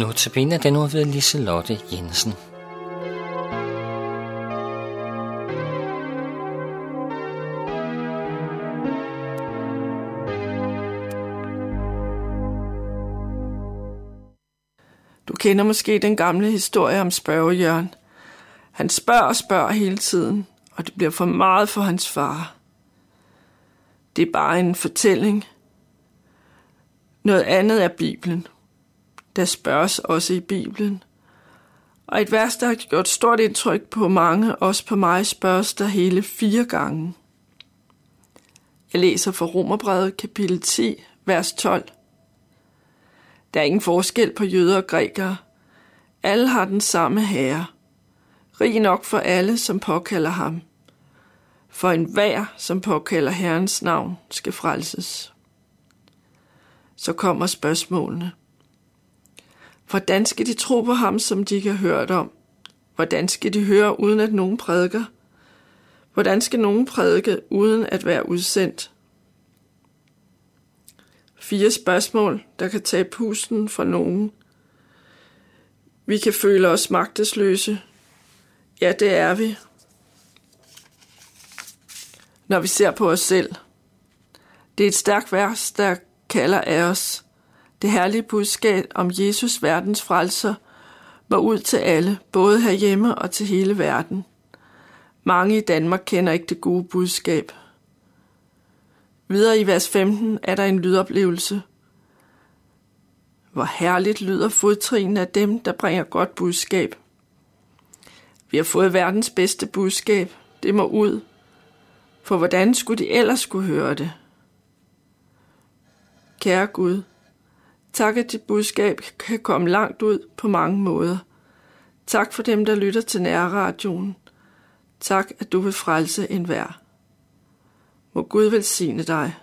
Notabene den nu ved Liselotte Jensen. Du kender måske den gamle historie om spørgejørn. Han spørger og spørger hele tiden, og det bliver for meget for hans far. Det er bare en fortælling. Noget andet er Bibelen. Der spørges også i Bibelen. Og et vers, der har gjort stort indtryk på mange, også på mig, spørges der hele fire gange. Jeg læser fra Romerbrevet kapitel 10, vers 12. Der er ingen forskel på jøder og grækere. Alle har den samme herre. Rig nok for alle, som påkalder ham. For enhver, som påkalder Herrens navn, skal frelses. Så kommer spørgsmålene. Hvordan skal de tro på ham, som de ikke har hørt om? Hvordan skal de høre, uden at nogen prædiker? Hvordan skal nogen prædike, uden at være udsendt? Fire spørgsmål, der kan tage pusten fra nogen. Vi kan føle os magtesløse. Ja, det er vi. Når vi ser på os selv. Det er et stærkt vers, der kalder af os. Det herlige budskab om Jesus, verdens frelser, var ud til alle, både herhjemme og til hele verden. Mange i Danmark kender ikke det gode budskab. Videre i vers 15 er der en lydoplevelse. Hvor herligt lyder fodtrin af dem, der bringer godt budskab. Vi har fået verdens bedste budskab. Det må ud. For hvordan skulle de ellers skulle høre det? Kære Gud, tak at dit budskab kan komme langt ud på mange måder. Tak for dem, der lytter til nærradioen. Tak, at du vil frelse enhver. Må Gud velsigne dig.